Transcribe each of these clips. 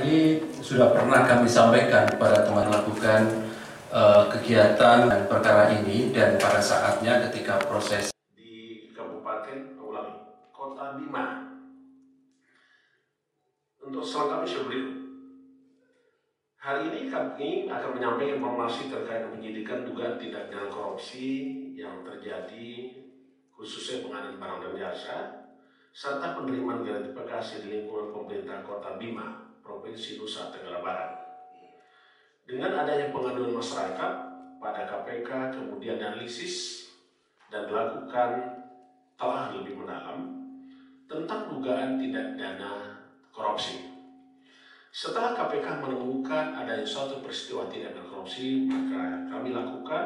ini sudah pernah kami sampaikan kepada teman lakukan uh, kegiatan dan perkara ini dan pada saatnya ketika proses di Kabupaten ulangi Kota Bima. Untuk selengkapnya seperti Hari ini kami akan menyampaikan informasi terkait penyidikan dugaan tindak pidana korupsi yang terjadi khususnya pengadaan barang dan jasa serta penerimaan gratifikasi di lingkungan pemerintah Kota Bima, Provinsi Nusa Tenggara Barat. Dengan adanya pengaduan masyarakat pada KPK kemudian analisis dan dilakukan telah lebih mendalam tentang dugaan tindak dana korupsi. Setelah KPK menemukan adanya suatu peristiwa tindak pidana korupsi, maka kami lakukan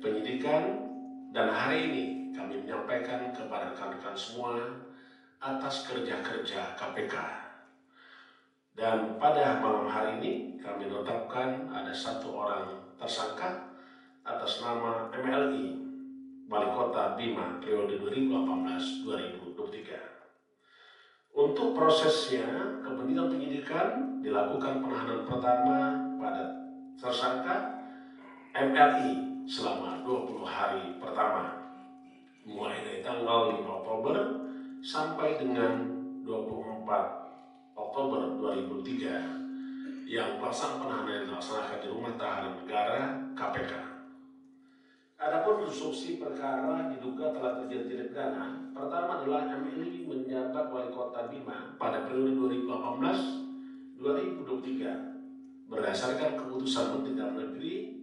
penyidikan dan hari ini kami menyampaikan kepada rekan-rekan semua atas kerja-kerja KPK. Dan pada malam hari ini kami menetapkan ada satu orang tersangka atas nama MLI Wali Kota Bima periode 2018-2023. Untuk prosesnya, kepentingan penyidikan dilakukan penahanan pertama pada tersangka MLI selama 20 hari pertama mulai dari tanggal 5 Oktober sampai dengan 24 Oktober 2003 yang pelaksanaan penahanan dilaksanakan di Rumah Tahanan Negara KPK. Adapun instruksi perkara diduga telah terjadi tindak pidana. Pertama adalah MLI menjabat wali kota Bima pada periode 2018-2023 berdasarkan keputusan Menteri Dalam Negeri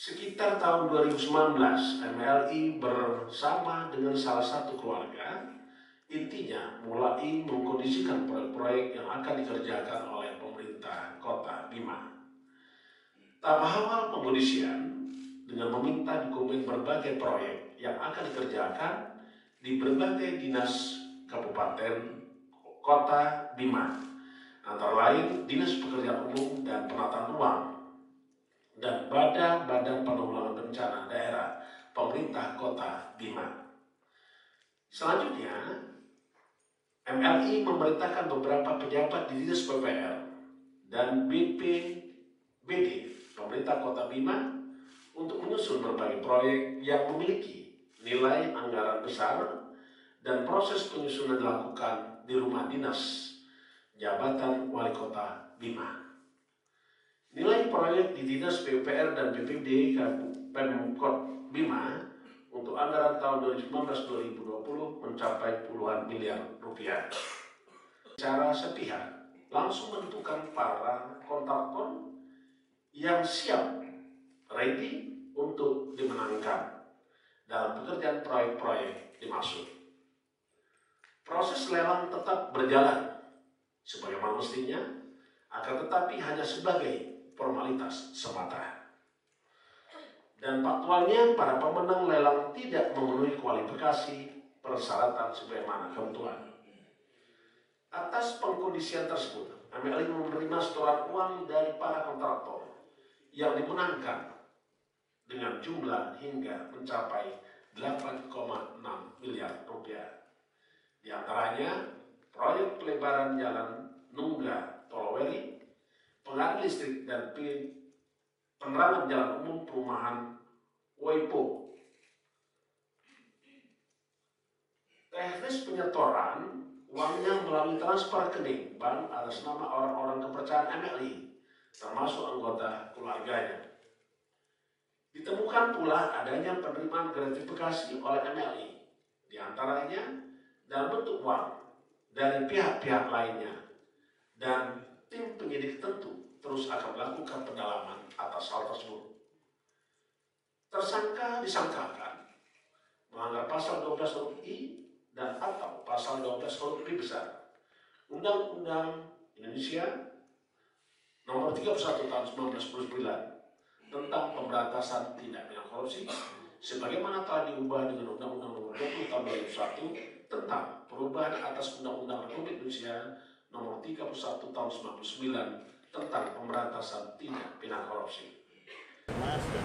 Sekitar tahun 2019, MLI bersama dengan salah satu keluarga intinya mulai mengkondisikan proyek-proyek yang akan dikerjakan oleh pemerintah kota Bima. Tahap awal pengkondisian dengan meminta dokumen berbagai proyek yang akan dikerjakan di berbagai dinas kabupaten kota Bima, antara lain Dinas Pekerjaan Umum dan Penataan Ruang, dan Badan Badan Penanggulangan Bencana Daerah Pemerintah Kota Bima. Selanjutnya, MLI memerintahkan beberapa pejabat di Dinas PPR dan BPBD Pemerintah Kota Bima untuk menyusun berbagai proyek yang memiliki nilai anggaran besar dan proses penyusunan dilakukan di rumah dinas jabatan wali kota Bima. Nilai proyek di Dinas PUPR dan BPD Pemkot Bima untuk anggaran tahun 2019-2020 mencapai puluhan miliar rupiah. Secara sepihak, langsung menentukan para kontraktor yang siap, ready untuk dimenangkan dalam pekerjaan proyek-proyek dimaksud. Proses lelang tetap berjalan sebagaimana mestinya, akan tetapi hanya sebagai formalitas semata. Dan faktualnya para pemenang lelang tidak memenuhi kualifikasi persyaratan sebagaimana kebutuhan. Atas pengkondisian tersebut, MLI menerima setoran uang dari para kontraktor yang dimenangkan dengan jumlah hingga mencapai 8,6 miliar rupiah. Di antaranya, proyek pelebaran jalan Nungga Toloweri pengadil listrik dan penerangan jalan umum perumahan Waipo. Teknis penyetoran uangnya melalui transfer rekening bank atas nama orang-orang kepercayaan MLI, termasuk anggota keluarganya. Ditemukan pula adanya penerimaan gratifikasi oleh MLI, di antaranya dalam bentuk uang dari pihak-pihak lainnya dan tim penyidik tentu terus akan melakukan pendalaman atas hal tersebut. Tersangka disangkakan melanggar pasal 12 huruf I dan atau pasal 12 huruf I besar Undang-Undang Indonesia nomor 31 tahun 1999 tentang pemberantasan tindak pidana korupsi sebagaimana telah diubah dengan Undang-Undang nomor 20 tahun 2001 tentang perubahan atas Undang-Undang Republik Indonesia nomor 31 tahun 99 tentang pemberantasan tindak pidana korupsi.